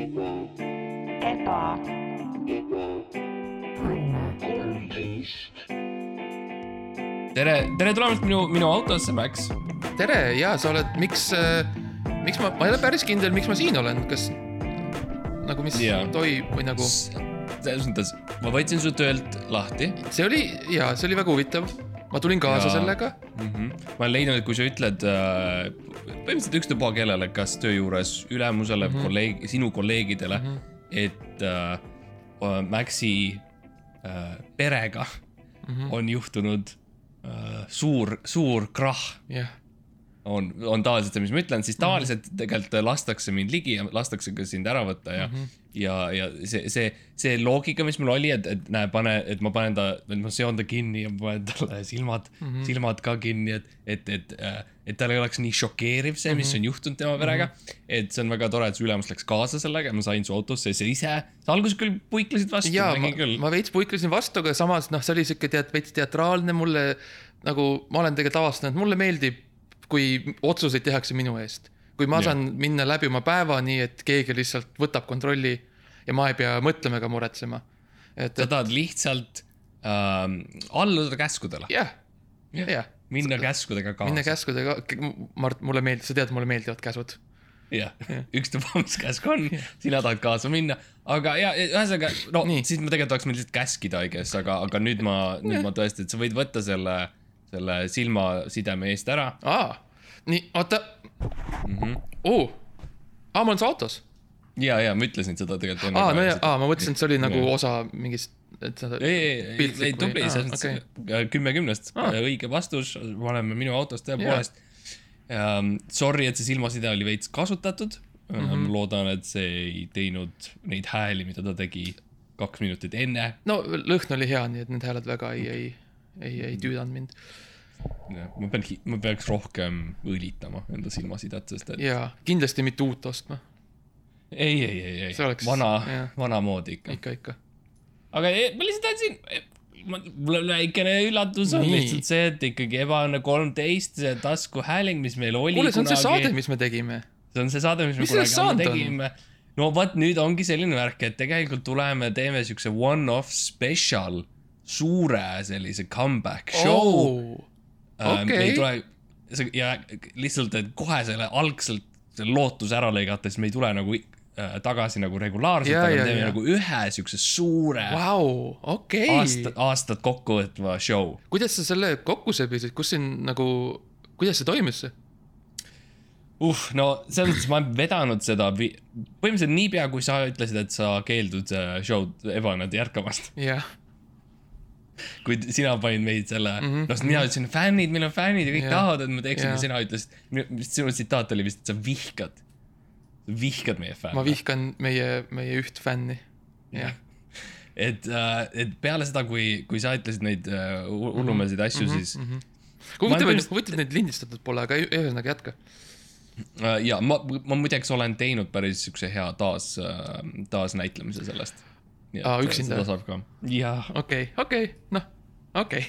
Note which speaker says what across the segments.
Speaker 1: eba,
Speaker 2: tere, tere tulemast minu, minu autosse, Max.
Speaker 3: tere ja sa oled, miks, miks ma, ma ei ole päris kindel, miks ma siin olen, kas nagu mis
Speaker 2: Jaa.
Speaker 3: toimub või nagu,
Speaker 2: selles mõttes, ma võtsin su töölt lahti
Speaker 3: see oli ja see oli väga huvitav. Ma tulin kaasa
Speaker 2: Jaa.
Speaker 3: sellega.
Speaker 2: mm. -hmm. ma olen leidnud, et kui sa ütled äh, põhimõtteliselt ükstapuha kellele, kas töö juures ülemusele mm, -hmm. kolleeg, sinu kolleegidele mm, -hmm. et äh, Maxi äh, perega mm -hmm. on juhtunud äh, suur, suur krahh
Speaker 3: jah,
Speaker 2: on, on tavaliselt see, mis ma ütlen, siis tavaliselt tegelikult lastakse mind ligi ja lastakse ka sind ära võtta ja mm, -hmm. ja, ja see, see, see loogika, mis mul oli, et, et näe, pane, et ma panen ta, et ma seon ta kinni ja panen talle silmad mm, -hmm. silmad ka kinni, et, et, et, et tal ei oleks nii šokeeriv see, mis on juhtunud tema perega mm. -hmm. et see on väga tore, et su ülemus läks kaasa sellega, ma sain su autosse ja sa ise, sa alguses küll puiklesid vastu,
Speaker 3: ja ma, ma veits puiklesin vastu, aga samas noh, see oli siuke tead veits teatraalne mulle nagu ma olen tegelikult avastanud, mulle meeldib, kui otsuseid tehakse minu eest. kui ma saan minna läbi oma päeva nii, et keegi lihtsalt võtab kontrolli ja ma ei pea mõtlema ega muretsema. et,
Speaker 2: sa tahad lihtsalt ähm, alluda käskudele,
Speaker 3: jah, jah,
Speaker 2: minna käskudega kaasa.
Speaker 3: minna käskudega, Mart, mulle meeldib, sa tead, mulle meeldivad käsud.
Speaker 2: jah, ükstapuha, mis käsk on, sina tahad kaasa minna, aga ja ja ühesõnaga, no
Speaker 3: Nii.
Speaker 2: siis ma tegelikult tahaks mind lihtsalt käskida, I guess, aga, aga nüüd ma, nüüd ma tõesti, et sa võid võtta selle, selle silmasideme eest ära.
Speaker 3: aa, nii, oota mm. -hmm. oo, aa, on see autos.
Speaker 2: ja, ja ma ütlesin seda tegelikult
Speaker 3: aa, no ja, aa, ma mõtlesin, et see oli nagu
Speaker 2: Jah.
Speaker 3: osa mingist, et sa.
Speaker 2: ei, ei, ei, tubli,
Speaker 3: aa,
Speaker 2: selles mõttes kümme kümnest, õige vastus, me oleme minu autos tõepoolest. Sorry, et see silmaside oli veits kasutatud mm.
Speaker 3: Mhm.
Speaker 2: -hmm. loodan, et see ei teinud neid hääli, mida ta tegi kaks minutit enne
Speaker 3: no lõhn oli hea, nii et need hääled väga ei, ei, ei, ei tüüdanud mind.
Speaker 2: Ma pean, ma peaks rohkem õlitama enda silmasidet, sest et ja.
Speaker 3: ja kindlasti mitte uut ostma,
Speaker 2: ei, ei, ei, ei
Speaker 3: oleks-
Speaker 2: vana
Speaker 3: jah.,
Speaker 2: vanamoodi ikka.
Speaker 3: ikka, ikka.
Speaker 2: aga ei, ma lihtsalt tahtsin, mul on väikene üllatus on
Speaker 3: Nii.
Speaker 2: lihtsalt see, et ikkagi Ebaõnne kolmteist, see taskuhääling, mis meil oli
Speaker 3: kuule, see on see saade,
Speaker 2: kunagi,
Speaker 3: mis me tegime.
Speaker 2: see on see saade, mis me
Speaker 3: Mis
Speaker 2: kunagi tegime. no vot, nüüd ongi selline värk, et tegelikult tuleme, teeme siukse one-off special, suure sellise comeback show
Speaker 3: oo,
Speaker 2: Ähm, me ei tule, ja lihtsalt, et kohe selle algselt selle lootuse ära lõigata, siis me ei tule nagu äh, tagasi nagu regulaarselt, aga me teeme
Speaker 3: ja.
Speaker 2: nagu ühe siukse suure wow.
Speaker 3: okei
Speaker 2: aasta, aastat kokkuvõtva show.
Speaker 3: kuidas sa selle kokku sebisid, kus siin nagu, kuidas see toimus?
Speaker 2: uh, no selles mõttes ma olen vedanud seda põhimõtteliselt niipea, kui sa ütlesid, et sa keeldud äh, show'd Ebanat jätkamast.
Speaker 3: jah,
Speaker 2: kui sina panid meid selle mm, -hmm, noh, mina ütlesin fännid, meil on fännid ja kõik
Speaker 3: Jah.
Speaker 2: tahavad, et me teeksime
Speaker 3: Jah.,
Speaker 2: sina ütlesid, sinu tsitaat oli vist, et sa vihkad, vihkad meie fänne.
Speaker 3: ma vihkan meie, meie üht fänni. jah,
Speaker 2: et, et peale seda, kui, kui sa ütlesid neid äh, hu- hullumeelseid asju mm, -hmm. siis mm
Speaker 3: kui huvitav
Speaker 2: Ma
Speaker 3: huvitav, et neid lindistatud pole, aga ühesõnaga jätka.
Speaker 2: -hmm. äh, ja ma, ma muideks olen teinud päris siukse hea taas äh,, taasnäitlemise sellest.
Speaker 3: Aa, üksinda?
Speaker 2: seda saab ka. jaa,
Speaker 3: okei, okei, noh, okei.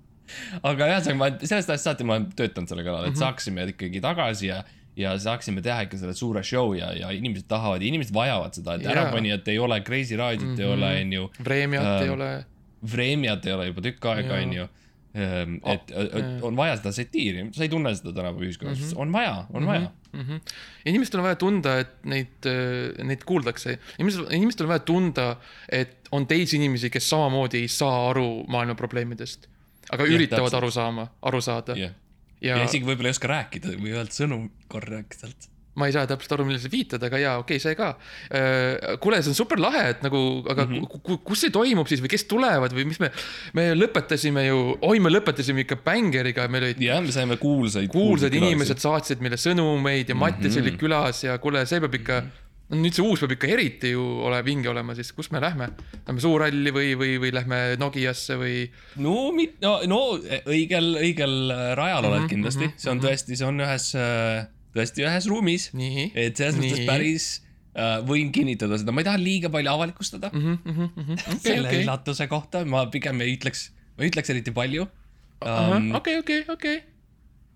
Speaker 2: aga ühesõnaga ma sellest ajast saati ma olen töötanud selle kallal, et
Speaker 3: Mhm.
Speaker 2: saaksime ikkagi tagasi ja ja saaksime teha ikka selle suure show ja, ja inimesed tahavad ja inimesed vajavad seda, et
Speaker 3: Jaa.
Speaker 2: ärapanijat ei ole, Kreisi raadiot mm -hmm. ei ole, onju.
Speaker 3: Vremjat
Speaker 2: Ähm,
Speaker 3: ei ole.
Speaker 2: Vremjat ei ole juba tükk aega, onju. Et et on vaja seda satiiri, sa ei tunne seda tänapäeva ühiskonnas mm. -hmm. on vaja, on vaja.
Speaker 3: mm. -hmm. inimestel on vaja tunda, et neid, neid kuuldakse. inimestel, inimestel on vaja tunda, et on teisi inimesi, kes samamoodi ei saa aru maailma probleemidest. aga
Speaker 2: Jah,
Speaker 3: üritavad
Speaker 2: täpselt.
Speaker 3: aru saama, aru saada
Speaker 2: jah,
Speaker 3: ja,
Speaker 2: ja isegi võib-olla ei oska rääkida või öelda sõnu korrektselt.
Speaker 3: Ma ei saa täpselt aru, millele sa viitad, aga jaa, okei okay,, see ka. kuule, see on super lahe, et nagu, aga mm
Speaker 2: Mhm.
Speaker 3: -hmm. kus see toimub siis või kes tulevad või mis me, me lõpetasime ju, oi, me lõpetasime ikka bängeriga, meil olid
Speaker 2: jah, me saime kuulsaid.
Speaker 3: kuulsad inimesed saatsid meile sõnumeid ja Mattias
Speaker 2: Mhm.
Speaker 3: oli külas ja kuule, see peab ikka, no nüüd see uus peab ikka eriti ju ole vinge olema, siis kus me lähme? Lähme Suurhalli või, või, või lähme Nokiasse või?
Speaker 2: no, no, no õigel, õigel rajal oled
Speaker 3: Mhm,
Speaker 2: kindlasti,
Speaker 3: mhm,
Speaker 2: see on tõesti, see on ühes, tõesti ühes ruumis. et selles mõttes päris äh, võin kinnitada seda, ma ei taha liiga palju avalikustada mm
Speaker 3: Mhm,
Speaker 2: -hmm. selle
Speaker 3: okei,
Speaker 2: üllatuse kohta, ma pigem ei ütleks, ma ei ütleks eriti palju um,.
Speaker 3: okei, okei, okei.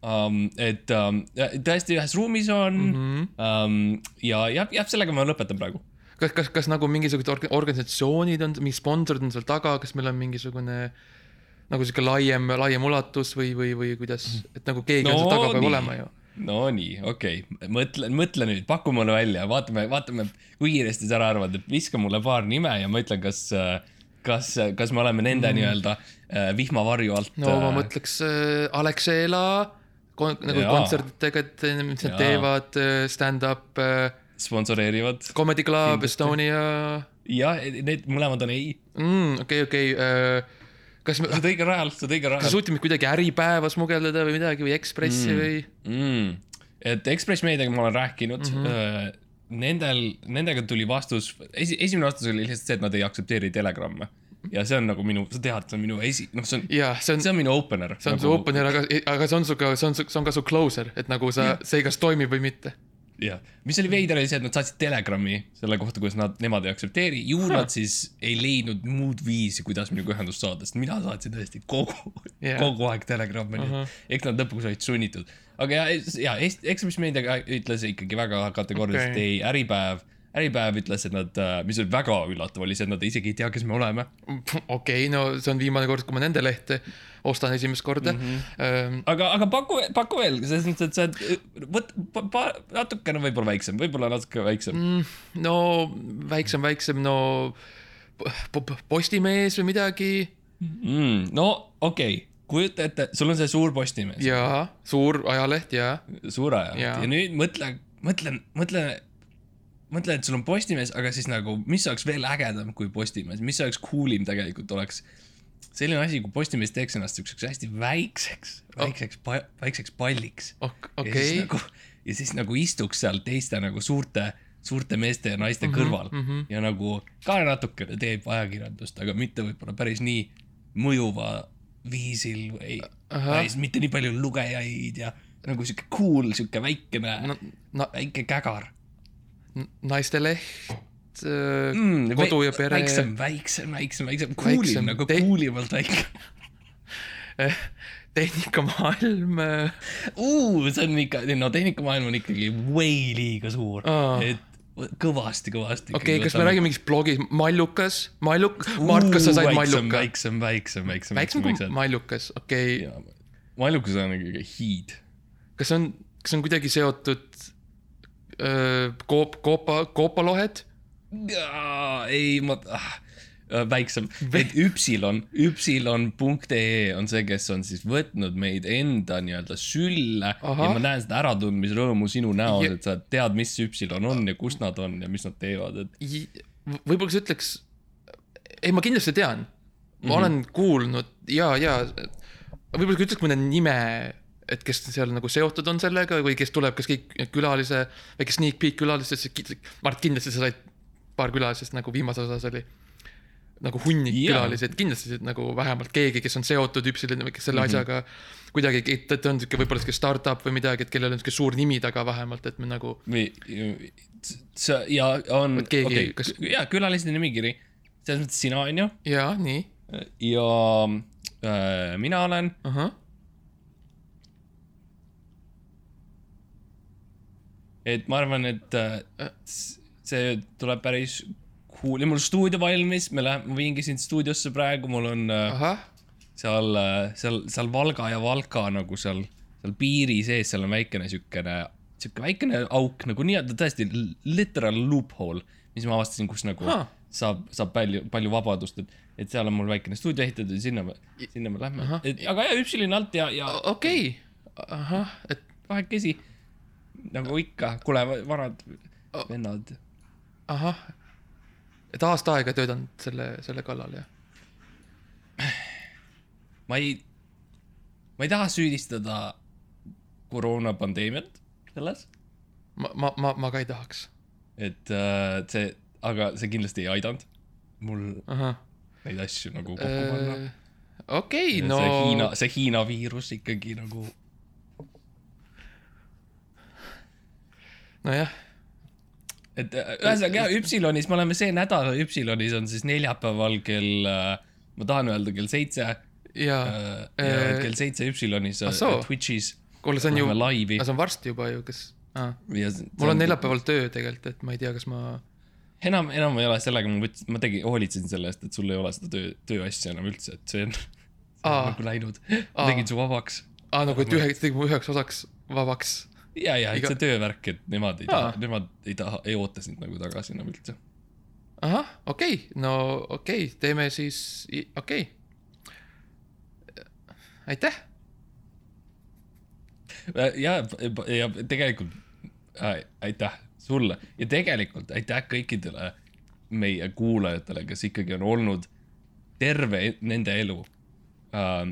Speaker 2: um,. et um, tõesti ühes ruumis on mm
Speaker 3: Mhm.
Speaker 2: -hmm. um, ja jah, jah, sellega ma lõpetan praegu.
Speaker 3: kas, kas, kas nagu mingisugused org- organisatsioonid on, mingi sponsorid on seal taga, kas meil on mingisugune nagu sihuke laiem, laiem ulatus või, või, või kuidas, et nagu keegi no, on seal taga peab olema ju.
Speaker 2: Nonii, okei okay., mõtle, mõtle nüüd, paku mulle välja, vaatame, vaatame, kui kiiresti sa ära arvad, et viska mulle paar nime ja ma ütlen, kas, kas, kas me oleme nende mm. nii-öelda äh, vihmavarju alt.
Speaker 3: no ma mõtleks äh, Alexela kon, nagu
Speaker 2: Jaa.
Speaker 3: kontsertidega, et mis nad teevad, stand-up äh,,
Speaker 2: sponsoreerivad.
Speaker 3: Comedy Club. Estonia
Speaker 2: jah, need mõlemad on ei.
Speaker 3: mm,, okei, okei, kas me,
Speaker 2: sa oled õigel rajal, sa oled õigel
Speaker 3: kas
Speaker 2: rajal
Speaker 3: suutsime kuidagi Äripäeva smugeldada või midagi või Ekspressi mm. või?
Speaker 2: mm.. et Ekspress Meediaga ma olen rääkinud mm. -hmm. Nendel, nendega tuli vastus, esi, esimene vastus oli lihtsalt see, et nad ei aktsepteeri telegramme. ja see on nagu minu, sa tead, see on minu esi, noh, see on,
Speaker 3: see on
Speaker 2: see on minu opener.
Speaker 3: see on su opener, aga, aga see on su ka, see on su, see on ka su closer, et nagu sa, see kas toimib või mitte.
Speaker 2: jah, mis oli veider, oli see, et nad saatsid telegrammi selle kohta, kuidas nad, nemad ei aktsepteeri, ju nad siis ei leidnud muud viisi, kuidas minuga ühendust saada, sest mina saatsin tõesti kogu yeah., kogu aeg telegrammi uh. -huh. eks nad lõpuks olid sunnitud. aga ja, ja Ekspress Meedia ütles ikkagi väga kategooriliselt okay. ei, Äripäev, Äripäev ütles, et nad, mis oli väga üllatav, oli see, et nad isegi ei tea, kes me oleme.
Speaker 3: okei okay,, no see on viimane kord, kui ma nende lehte ostan esimest korda mm. -hmm.
Speaker 2: aga, aga paku, paku veel, selles mõttes, et sa oled, võt-, natukene võib-olla väiksem, võib-olla natuke väiksem mm..
Speaker 3: no väiksem, väiksem, no po- po- Postimees või midagi
Speaker 2: mm,. no okei okay., kujuta ette, sul on see suur Postimees,
Speaker 3: ja suur ajaleht ja
Speaker 2: suur aja
Speaker 3: Jaa.
Speaker 2: ja nüüd mõtle, mõtle, mõtle, mõtle, et sul on Postimees, aga siis nagu, mis oleks veel ägedam kui Postimees, mis oleks cool im tegelikult oleks? Selline asi, kui Postimees teeks ennast siukseks hästi väikseks, väikseks oh., väikseks palliks.
Speaker 3: Ok-
Speaker 2: ja siis
Speaker 3: okei.
Speaker 2: nagu, ja siis nagu istuks seal teiste nagu suurte, suurte meeste ja naiste mm -hmm, kõrval. mm -hmm. ja nagu ka natukene teeb ajakirjandust, aga mitte võib-olla päris nii mõjuva viisil või päris mitte nii palju lugejaid ja nagu sihuke cool, sihuke väikene
Speaker 3: no,
Speaker 2: no,, väike kägar
Speaker 3: naisteleht
Speaker 2: mm,
Speaker 3: mm,, kodu ja pere,
Speaker 2: väiksem, väiksem, väiksem, väiksem,
Speaker 3: Väiksem,
Speaker 2: nagu
Speaker 3: te-
Speaker 2: coolimalt väike
Speaker 3: tehnikamaailm äh,
Speaker 2: uh,. see on ikka, no tehnikamaailm on ikkagi way liiga suur
Speaker 3: Aa.
Speaker 2: et kõvasti, kõvasti.
Speaker 3: okei okay,, kas me räägime mingist blogist, Mallukas, Malluk, Mart, kas sa said Malluka?
Speaker 2: väiksem, väiksem, väiksem,
Speaker 3: väiksem kui Mallukas, okei okay.,
Speaker 2: Mallukas on ikkagi hiid.
Speaker 3: kas on, kas on kuidagi seotud koop, koopa, koopalohed?
Speaker 2: ei, ma ah,, väiksem, et Üpsilon, üpsilon.ee on see, kes on siis võtnud meid enda nii-öelda sülle
Speaker 3: Ahah.
Speaker 2: ja ma näen seda äratundmisrõõmu sinu näos
Speaker 3: Ja-,
Speaker 2: et sa tead, mis Üpsilon on ja kus nad on ja mis nad teevad, et
Speaker 3: võib-olla sa ütleks, ei, ma kindlasti tean, ma mm -hmm. olen kuulnud ja, ja võib-olla sa ütleks mõne nime, et kes seal nagu seotud on sellega või kes tuleb, kas kõik külalise, väike sneak peek külalistesse, Mart, kindlasti sa said paar külalisest nagu viimases osas oli nagu hunnik
Speaker 2: Jaa.
Speaker 3: külalisi, et kindlasti nagu vähemalt keegi, kes on seotud Üpsiloni või kes selle mm -hmm. asjaga kuidagi, et on siuke võib-olla siuke startup või midagi, et kellel on siuke suur nimi taga vähemalt, et me nagu
Speaker 2: või sa ja on,
Speaker 3: keegi-
Speaker 2: okei
Speaker 3: kas-
Speaker 2: okay,, ja külaliste nimekiri, selles mõttes sina on ju
Speaker 3: ja nii,
Speaker 2: ja äh, mina olen
Speaker 3: ahah,
Speaker 2: et ma arvan, et äh, see tuleb päris cool. Ja mul stuudio valmis, me läheme, ma viingi sind stuudiosse praegu, mul on äh,
Speaker 3: ahah.
Speaker 2: seal, seal, seal Valga ja Valka nagu seal, seal piiri sees, seal on väikene siukene, siuke väikene auk nagu nii-öelda tõesti literal loophole, mis ma avastasin, kus nagu
Speaker 3: Huh.
Speaker 2: saab, saab palju, palju vabadust, et, et seal on mul väikene stuudio ehitatud ja sinna me, sinna me lähme, et aga ja Üpsilon alt ja, ja
Speaker 3: okei. Okay., ahah, et
Speaker 2: kahekesi nagu ikka, kuule, vanad vennad.
Speaker 3: ahah, et aasta aega töötanud selle, selle kallal jah?
Speaker 2: ma ei, ma ei taha süüdistada koroonapandeemiat selles,
Speaker 3: ma, ma, ma, ma ka ei tahaks,
Speaker 2: et äh, see, aga see kindlasti ei aidanud mul
Speaker 3: ahah.
Speaker 2: neid asju nagu kokku panna.
Speaker 3: okei, no
Speaker 2: see Hiina, see Hiina viirus ikkagi nagu,
Speaker 3: nojah,
Speaker 2: et äh, ühesõnaga jah, Üpsilonis me oleme see nädal Üpsilonis on siis neljapäeval kell, ma tahan öelda kell seitse
Speaker 3: ja
Speaker 2: äh,, ja
Speaker 3: äh,
Speaker 2: kell seitse Üpsilonis äh. Twitch'is
Speaker 3: kuule, see on ju, see on varsti juba ju, kas ah.?
Speaker 2: ja
Speaker 3: mul on neljapäeval töö tegelikult, et ma ei tea, kas ma,
Speaker 2: enam, enam ei ole sellega, ma võtsin, ma tegin, hoolitsesin selle eest, et sul ei ole seda töö, tööasja enam üldse, et see on, see on nagu läinud. Tegin su vabaks.
Speaker 3: aa nagu, et ühe, tegin mu üheks osaks vabaks.
Speaker 2: ja, ja, et
Speaker 3: Iga-
Speaker 2: see töövärk, et nemad ei taha nemad ei taha, ei oota sind nagu tagasi enam üldse.
Speaker 3: ahah, okei okay., no okei okay., teeme siis, okei okay.. aitäh,
Speaker 2: ja, ja tegelikult äh, aitäh sulle ja tegelikult aitäh kõikidele meie kuulajatele, kes ikkagi on olnud terve nende elu äh,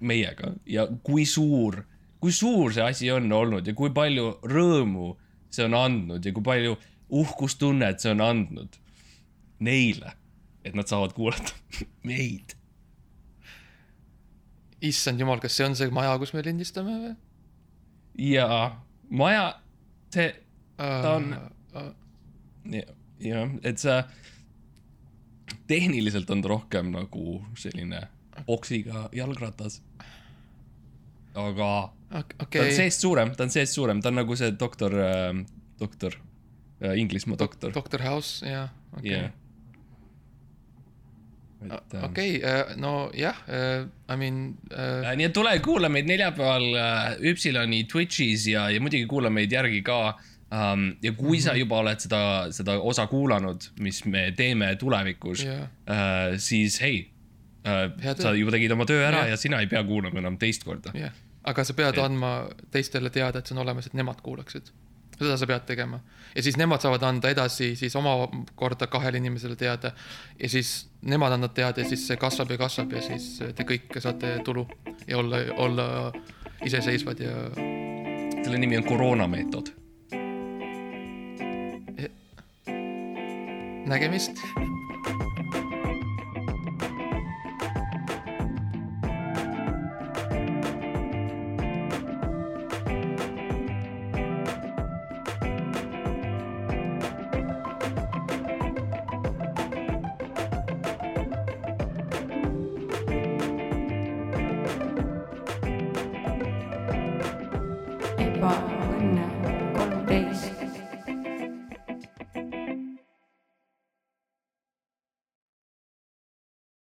Speaker 2: meiega ja kui suur, kui suur see asi on olnud ja kui palju rõõmu see on andnud ja kui palju uhkustunnet see on andnud neile, et nad saavad kuulata meid.
Speaker 3: issand jumal, kas see on see maja, kus me lindistame või?
Speaker 2: ja maja, see Ta on-
Speaker 3: uh,.
Speaker 2: ja- jah, et sa, tehniliselt on ta rohkem nagu selline oksiga jalgratas. Aga ta on seest suurem, ta on seest suurem, ta on nagu see doktor äh,, doktor äh,, Inglismaa doktor.
Speaker 3: Doctor House, jah, okei
Speaker 2: jah. et äh,
Speaker 3: okei, nojah, I mean uh,,
Speaker 2: Äh, nii et tule kuula meid neljapäeval äh, Üpsiloni Twitch'is ja, ja muidugi kuula meid järgi ka um,. ja kui mm -hmm. sa juba oled seda, seda osa kuulanud, mis me teeme tulevikus
Speaker 3: Jaa.
Speaker 2: uh,, siis hei uh,
Speaker 3: Hea, töö.
Speaker 2: sa juba tegid oma töö ära
Speaker 3: Jah.
Speaker 2: ja sina ei pea kuulama enam teist korda.
Speaker 3: jah, aga sa pead andma teistele teada, et see on olemas, et nemad kuulaksid. seda sa pead tegema ja siis nemad saavad anda edasi siis omakorda kahele inimesele teada ja siis nemad annavad teada ja siis see kasvab ja kasvab ja siis te kõik saate tulu ja olla, olla iseseisvad ja
Speaker 2: selle nimi on koroonameetod.
Speaker 3: nägemist.
Speaker 1: Ebaõnne